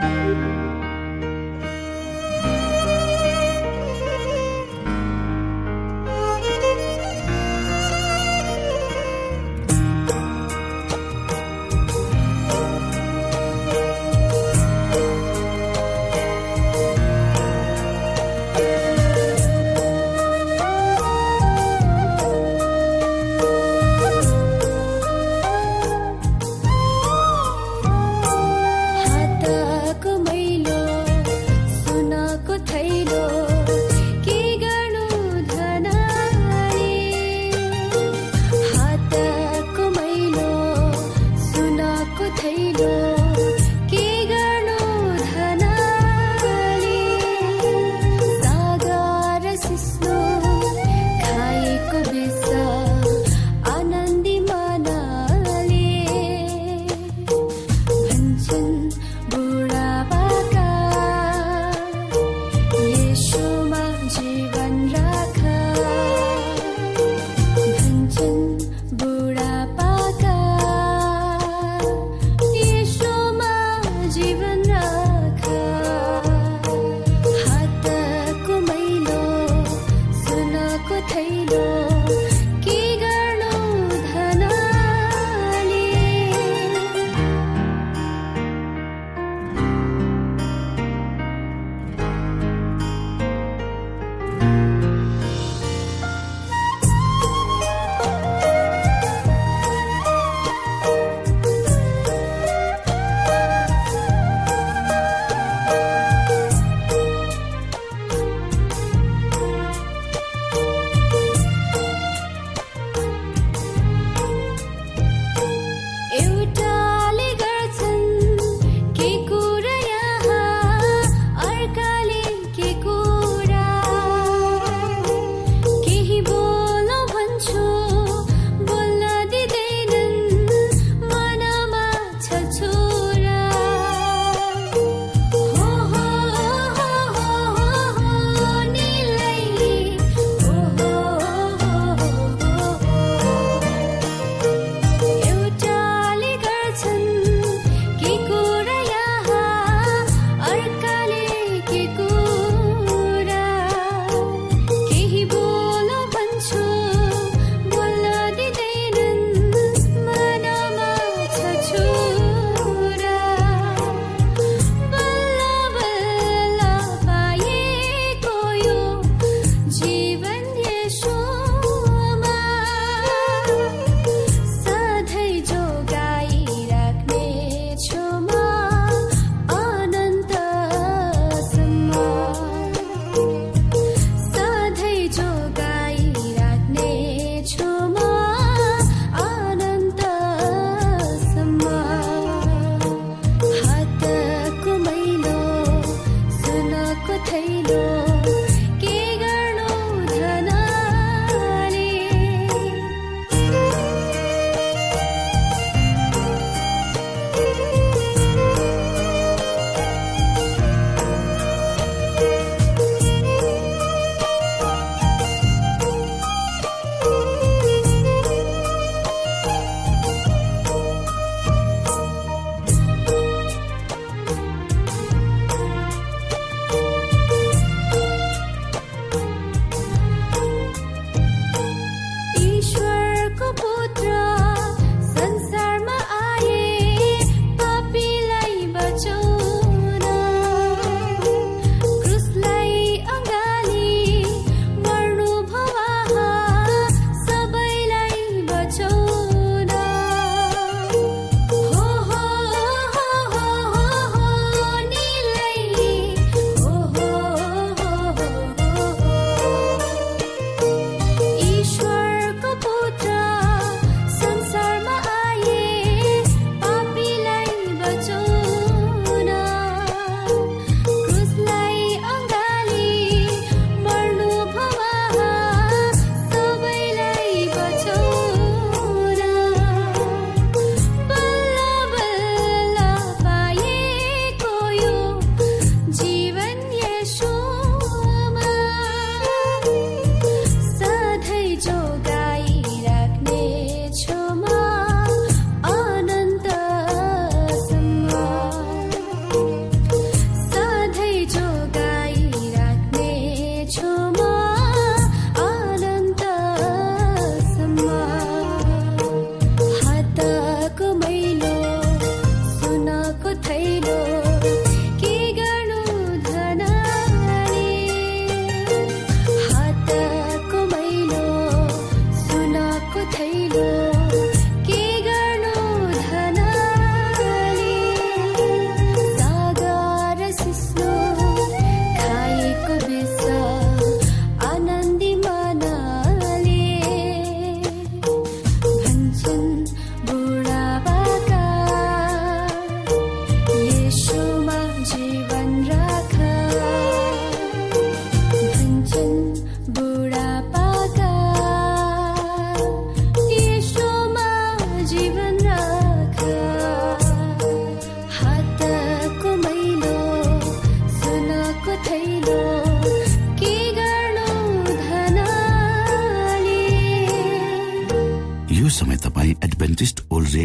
Música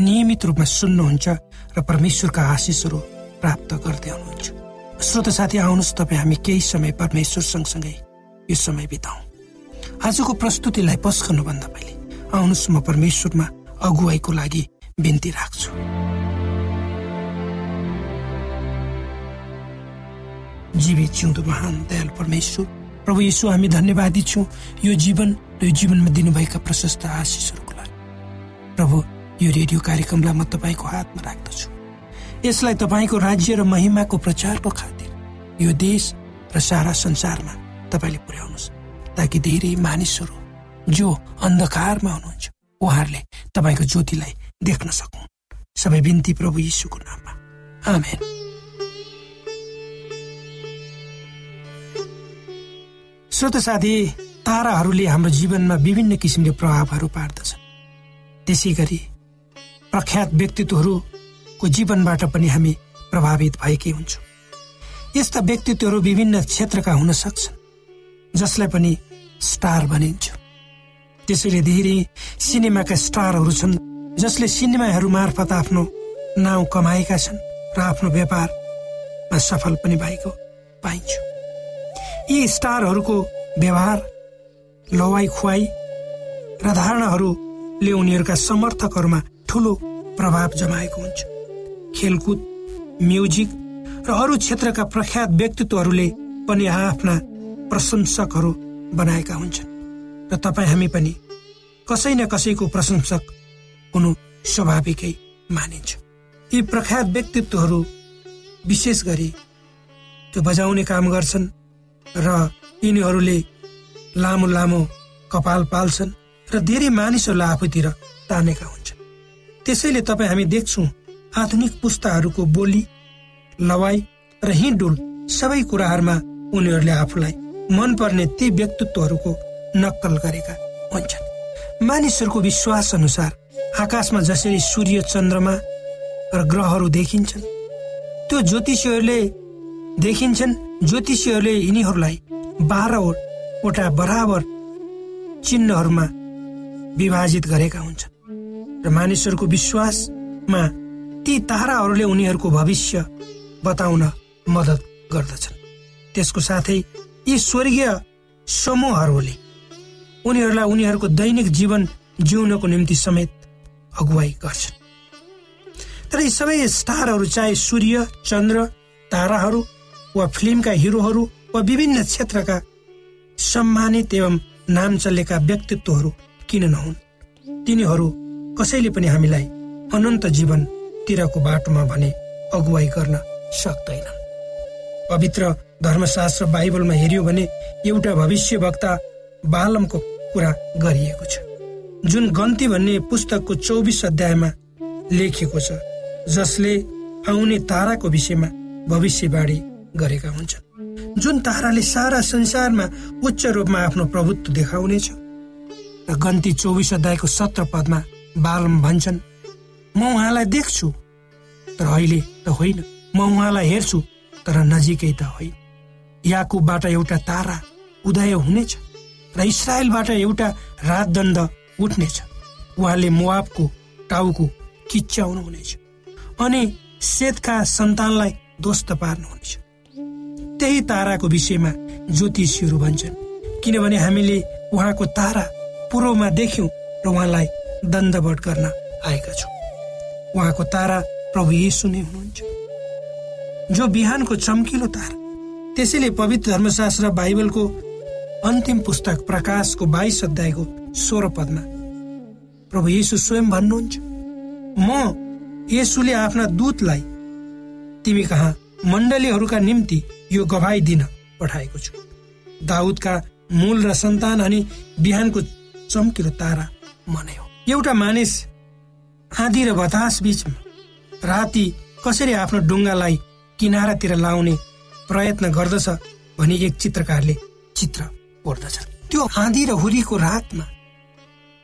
नियमित रूपमा सुन्नुहुन्छ र परमेश्वरका आशिषहरू प्राप्त गर्दै हुनुहुन्छ। श्रोत साथी आउनुहोस् तपाईँ हामी केही समय परमेश्वर सँगसँगै यो समय बिताउँ। आजको प्रस्तुतिलाई पस्कनुभन्दा पहिले आउनुहोस् म परमेश्वरमा अगुवाईको लागि बिन्ती राख्छु। जीवित जिउँदो महान दयाल परमेश्वर प्रभु यीशु हामी धन्यवादी छौँ। यो जीवन र यो जीवनमा दिनुभएका प्रशस्त आशिषहरूको लागि। प्रभु यो रेडियो कार्यक्रमलाई म तपाईँको हातमा राख्दछु। यसलाई तपाईँको राज्य र महिमाको प्रचारको खातिर यो देश र सारा संसारमा तपाईँले पुर्याउनुहोस् ताकि धेरै मानिसहरू जो अन्धकारमा हुनुहुन्छ उहाँहरूले तपाईँको ज्योतिलाई देख्न सकौँ सबै बिन्ती प्रभु यीशुको नाममा। आमेन। श्रोत साथी ताराहरूले हाम्रो जीवनमा विभिन्न किसिमले प्रभावहरू पार्दछन्। त्यसै गरी प्रख्यात व्यक्तित्वहरूको जीवनबाट पनि हामी प्रभावित भएकै हुन्छौँ। यस्ता व्यक्तित्वहरू विभिन्न क्षेत्रका हुन सक्छन् जसलाई पनि स्टार भनिन्छ। त्यसैले धेरै सिनेमाका स्टारहरू छन् जसले सिनेमाहरू मार्फत आफ्नो नाउँ कमाएका छन् र आफ्नो व्यापारमा सफल पनि भएको पाइन्छ। यी स्टारहरूको व्यवहार लवाई खुवाई र धारणाहरूले उनीहरूका समर्थकहरूमा ठुलो प्रभाव जमाएको हुन्छ। खेलकुद म्युजिक र अरू क्षेत्रका प्रख्यात व्यक्तित्वहरूले पनि आफ्ना प्रशंसकहरू बनाएका हुन्छन्। र तपाईँ हामी पनि कसै न कसैको प्रशंसक हुनु स्वाभाविकै मानिन्छ। यी प्रख्यात व्यक्तित्वहरू विशेष गरी त्यो बजाउने काम गर्छन् र यिनीहरूले लामो लामो कपाल पाल्छन् र धेरै मानिसहरूलाई आफूतिर तानेका हुन्छन् त्यसैले तपाईँ हामी देख्छौँ आधुनिक पुस्ताहरूको बोली लवाई र हिँडुल सबै कुराहरूमा उनीहरूले आफूलाई मनपर्ने ती व्यक्तित्वहरूको नक्कल गरेका हुन्छन्। मानिसहरूको विश्वास अनुसार आकाशमा जसरी सूर्य चन्द्रमा र ग्रहहरू देखिन्छन् त्यो ज्योतिषीहरूले देखिन्छन् ज्योतिषीहरूले यिनीहरूलाई बाह्रवटा बराबर चिन्हहरूमा विभाजित गरेका हुन्छन्। र मानिसहरूको विश्वासमा ती ताराहरूले उनीहरूको भविष्य बताउन मद्दत गर्दछन्। त्यसको साथै यी स्वर्गीय समूहहरूले उनीहरूलाई उनीहरूको दैनिक जीवन जिउनको निम्ति समेत अगुवाई गर्छन्। तर यी सबै स्टारहरू चाहे सूर्य चन्द्र ताराहरू वा फिल्मका हिरोहरू वा विभिन्न क्षेत्रका सम्मानित एवं नाम चलेका व्यक्तित्वहरू किन नहुन्? तिनीहरू कसैले पनि हामीलाई अनन्त जीवनतिरको बाटोमा भने अगुवाई गर्न सक्दैन पवित्र धर्मशास्त्र बाइबलमा हेऱ्यो भने एउटा भविष्य वक्ता बालमको कुरा गरिएको छ। जुन गन्ती भन्ने पुस्तकको चौबिस अध्यायमा लेखिएको छ जसले आउने ताराको विषयमा भविष्यवाणी गरेका हुन्छन्। जुन ताराले सारा संसारमा उच्च रूपमा आफ्नो प्रभुत्व देखाउनेछ। र गन्ती चौबिस अध्यायको सत्र पदमा बालम भन्छन्। म उहाँलाई देख्छु तर अहिले त होइन। म उहाँलाई हेर्छु तर नजिकै त होइन। याकुबबाट एउटा तारा उदय हुनेछ र इसरायलबाट एउटा राजदण्ड उठ्नेछ। उहाँले मुवाबको टाउको किच्याउनु हुनेछ अनि सेतका सन्तानलाई ध्वस्त पार्नुहुनेछ त्यही ताराको विषयमा ज्योतिषीहरू भन्छन्। किनभने हामीले उहाँको तारा पूर्वमा देख्यौँ र उहाँलाई दण्डवट गर्न आएका छौँ। उहाँको तारा प्रभु येसु नै हुनुहुन्छ। जो बिहानको चम्किलो तारा त्यसैले पवित्र धर्मशास्त्र बाइबलको अन्तिम पुस्तक प्रकाशको बाइस अध्यायको सोह्र पदमा प्रभु येसु स्वयं भन्नुहुन्छ म येसुले आफ्ना दूतलाई तिमी कहाँ मण्डलीहरूका निम्ति यो गवाई दिन पठाएको छु? दाउदका मूल र सन्तान अनि बिहानको चम्किलो तारा मनै हो एउटा मानिस आँधी र बतास बिचमा राति कसरी आफ्नो डुङ्गालाई किनारातिर लाउने प्रयत्न गर्दछ भनी एक चित्रकारले चित्र कोर्दछ त्यो आँधी र हुरीको रातमा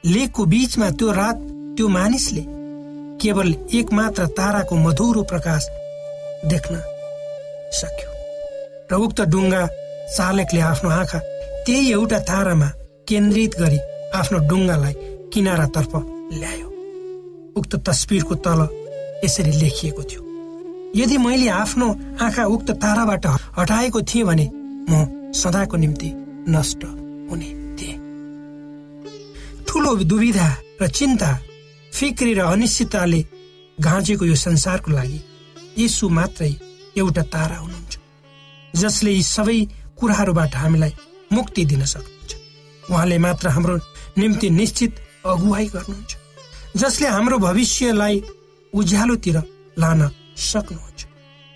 लेखको बीचमा त्यो रात त्यो मानिसले केवल एक मात्र ताराको मधुरो प्रकाश देख्न सक्यो। र उक्त डुङ्गा चालकले आफ्नो आँखा त्यही एउटा तारामा केन्द्रित गरी आफ्नो डुङ्गालाई किनारातर्फ ल्यायो। उक्त तस्बिरको तल यसरी लेखिएको थियो। यदि मैले आफ्नो आँखा उक्त ताराबाट हटाएको थिएँ भने म सदाको निम्ति नष्ट हुने थिएँ। ठुलो दुविधा र चिन्ता फिक्री र अनिश्चितताले घाँचेको यो संसारको लागि यसु मात्रै एउटा तारा हुनुहुन्छ जसले यी सबै कुराहरूबाट हामीलाई मुक्ति दिन सक्नुहुन्छ। उहाँले मात्र हाम्रो निम्ति निश्चित अगुवाई गर्नुहुन्छ। जसले हाम्रो भविष्यलाई उज्यालोतिर लान सक्नुहुन्छ।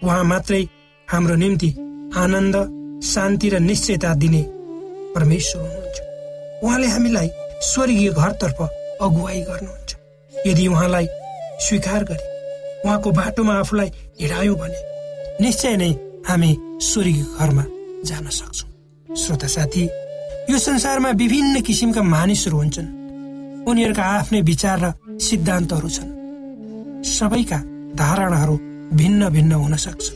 उहाँ मात्रै हाम्रो निम्ति आनन्द शान्ति र निश्चयता दिने परमेश्वर हुनुहुन्छ। उहाँले हामीलाई स्वर्गीय घरतर्फ अगुवाई गर्नुहुन्छ। यदि उहाँलाई स्वीकार गरे उहाँको बाटोमा आफूलाई हिँडायौँ भने निश्चय नै हामी स्वर्गीय घरमा जान सक्छौँ। श्रोता साथी यो संसारमा विभिन्न किसिमका मानिसहरू हुन्छन्। उनीहरूका आफ्नै विचार र सिद्धान्तहरू छन्। सबैका धारणाहरू भिन्न भिन्न हुन सक्छ।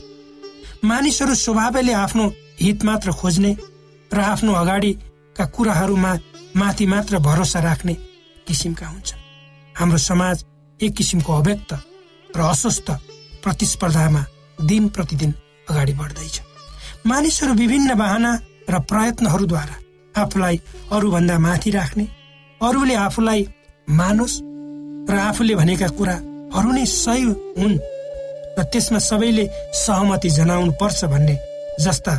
मानिसहरू स्वभावले आफ्नो हित मात्र खोज्ने र आफ्नो अगाडिका कुराहरूमा माथि मात्र भरोसा राख्ने किसिमका हुन्छन्। हाम्रो समाज एक किसिमको अव्यक्त र अस्वस्थ प्रतिस्पर्धामा दिन प्रतिदिन अगाडि बढ्दैछ। मानिसहरू विभिन्न बाहना र प्रयत्नहरूद्वारा आफूलाई अरूभन्दा माथि राख्ने अरूले आफूलाई मानोस् र आफूले भनेका कुराहरू नै सही हुन् र त्यसमा सबैले सहमति जनाउनु पर्छ भन्ने जस्ता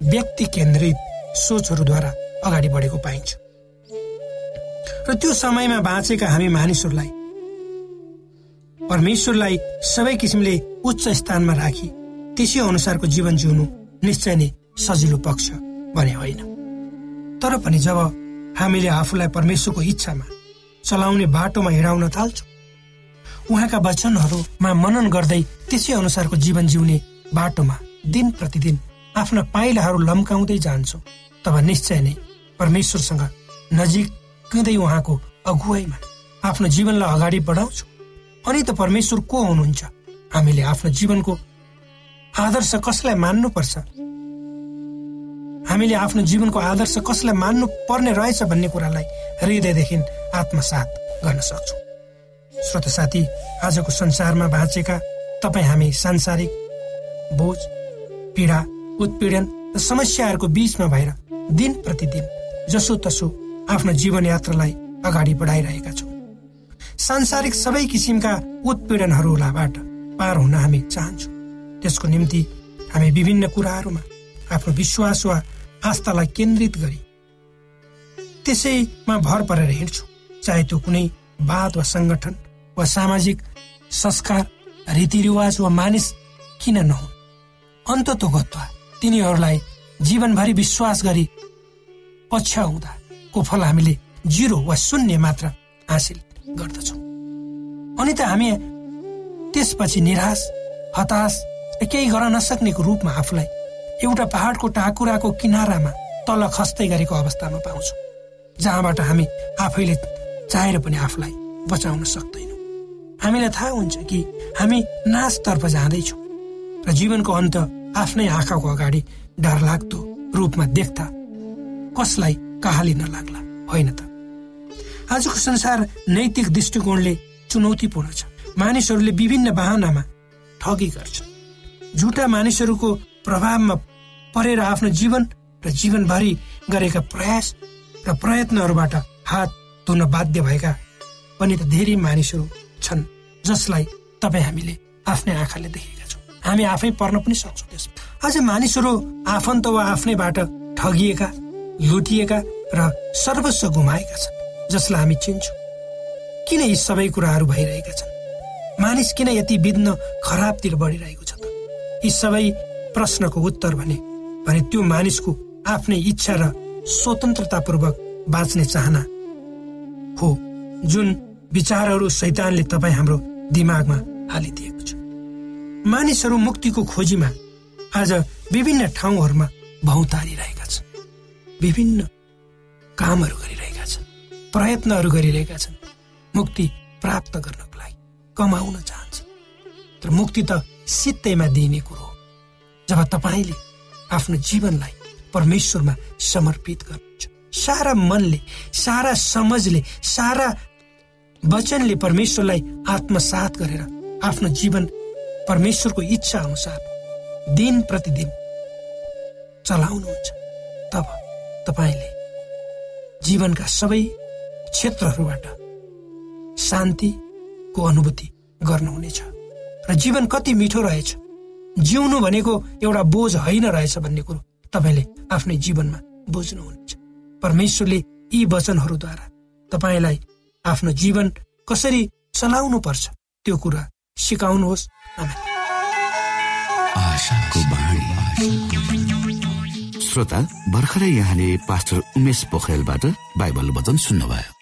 व्यक्ति केन्द्रित सोचहरूद्वारा अगाडि बढेको पाइन्छ। र त्यो समयमा बाँचेका हामी मानिसहरूलाई परमेश्वरलाई सबै किसिमले उच्च स्थानमा राखी त्यसै अनुसारको जीवन जिउनु निश्चय नै सजिलो पक्ष भने होइन। तर पनि जब हामीले आफूलाई परमेश्वरको इच्छामा चलाउने बाटोमा हिँडाउन थाल्छौँ। उहाँका वचनहरूमा मनन गर्दै त्यसै अनुसारको जीवन जिउने बाटोमा दिन प्रतिदिन आफ्ना पाइलाहरू लम्काउँदै जान्छौँ। तब निश्चय नै परमेश्वरसँग नजिकै उहाँको अगुवाईमा आफ्नो जीवनलाई अगाडि बढाउँछौँ। अनि त परमेश्वर को हुनुहुन्छ? हामीले आफ्नो जीवनको आदर्श कसलाई मान्नुपर्छ? हामीले आफ्नो जीवनको आदर्श कसलाई मान्नु पर्ने रहेछ भन्ने कुरालाई हृदयदेखि आत्मसात गर्न सक्छौँ। श्रोत साथी आजको संसारमा बाँचेका तपाईँ हामी सांसारिक बोझ पीडा उत्पीडन र समस्याहरूको बीचमा भएर दिन प्रतिदिन जसो तसो आफ्नो जीवन यात्रालाई अगाडि बढाइरहेका छौँ। सांसारिक सबै किसिमका उत्पीडनहरूबाट पार हुन हामी चाहन्छौँ। त्यसको निम्ति हामी विभिन्न कुराहरूमा आफ्नो विश्वास वा आस्थालाई केन्द्रित गरी। त्यसैमा भर परेर हिँड्छु। चाहे त्यो कुनै वाद वा सङ्गठन वा सामाजिक संस्कार रीतिरिवाज वा मानिस किन नहुन्। अन्ततो गत्वा तिनीहरूलाई जीवनभरि विश्वास गरी पछ्याउँदाको फल हामीले जिरो वा शून्य मात्र हासिल गर्दछौँ। अनि त हामी त्यसपछि निराश हताश केही गर्न नसक्नेको रूपमा आफूलाई एउटा पहाडको टाकुराको किनारामा तल खस्दै गरेको अवस्थामा पाउँछौँ जहाँबाट हामी आफैले चाहेर पनि आफूलाई बचाउन सक्दैनौँ। हामीलाई थाहा हुन्छ कि हामी नाचतर्फ जाँदैछौँ र जीवनको अन्त आफ्नै आँखाको अगाडि डरलाग्दो रूपमा देख्दा कसलाई कहाली नलाग्ला होइन त? आजको संसार नैतिक दृष्टिकोणले चुनौतीपूर्ण छ। मानिसहरूले विभिन्न बाहनामा ठगी गर्छन्। झुटा मानिसहरूको प्रभावमा परेर आफ्नो जीवन र जीवनभरि गरेका प्रयास र प्रयत्नहरूबाट हात धुन बाध्य भएका पनि त धेरै मानिसहरू छन् जसलाई तपाईँ हामीले आफ्नै आँखाले देखेका छौँ। हामी आफै पर्न पनि सक्छौँ त्यसमा अझ मानिसहरू आफन्त वा आफ्नैबाट ठगिएका लुटिएका र सर्वस्व गुमाएका छन् जसलाई हामी चिन्छौँ। किन यी सबै कुराहरू भइरहेका छन्? मानिस किन यति बिग्न खराबतिर बढिरहेको छ त? यी सबै प्रश्नको उत्तर भने भने त्यो मानिसको आफ्नै इच्छा र स्वतन्त्रतापूर्वक बाँच्ने चाहना हो जुन विचारहरू शैतानले तपाईँ हाम्रो दिमागमा हालिदिएको छ। मानिसहरू मुक्तिको खोजीमा आज विभिन्न ठाउँहरूमा भौतारिरहेका छन्। विभिन्न कामहरू गरिरहेका छन् प्रयत्नहरू गरिरहेका छन् मुक्ति प्राप्त गर्नको लागि कमाउन चाहन्छ तर मुक्ति त सित्तैमा दिइने कुरो हो। जब तपाईँले आफ्नो जीवनलाई परमेश्वरमा समर्पित गर्नुहुन्छ। सारा मनले सारा समझले सारा वचनले परमेश्वरलाई आत्मसात गरेर आफ्नो जीवन परमेश्वरको इच्छा अनुसार दिन प्रतिदिन चलाउनुहुन्छ। तब तपाईँले जीवनका सबै क्षेत्रहरूबाट शान्तिको अनुभूति गर्नुहुनेछ। र जीवन कति मिठो रहेछ जिउनु भनेको एउटा बोझ होइन रहेछ भन्ने कुरो तपाईँले आफ्नै जीवनमा बुझ्नुहुनेछ। परमेश्वरले यी वचनहरूद्वारा तपाईँलाई आफ्नो जीवन कसरी चलाउनु पर्छ त्यो कुरा सिकाउनुहोस्। श्रोता भर्खरै यहाँले पास्टर उमेश पोखरेलबाट बाइबल वचन सुन्नुभयो।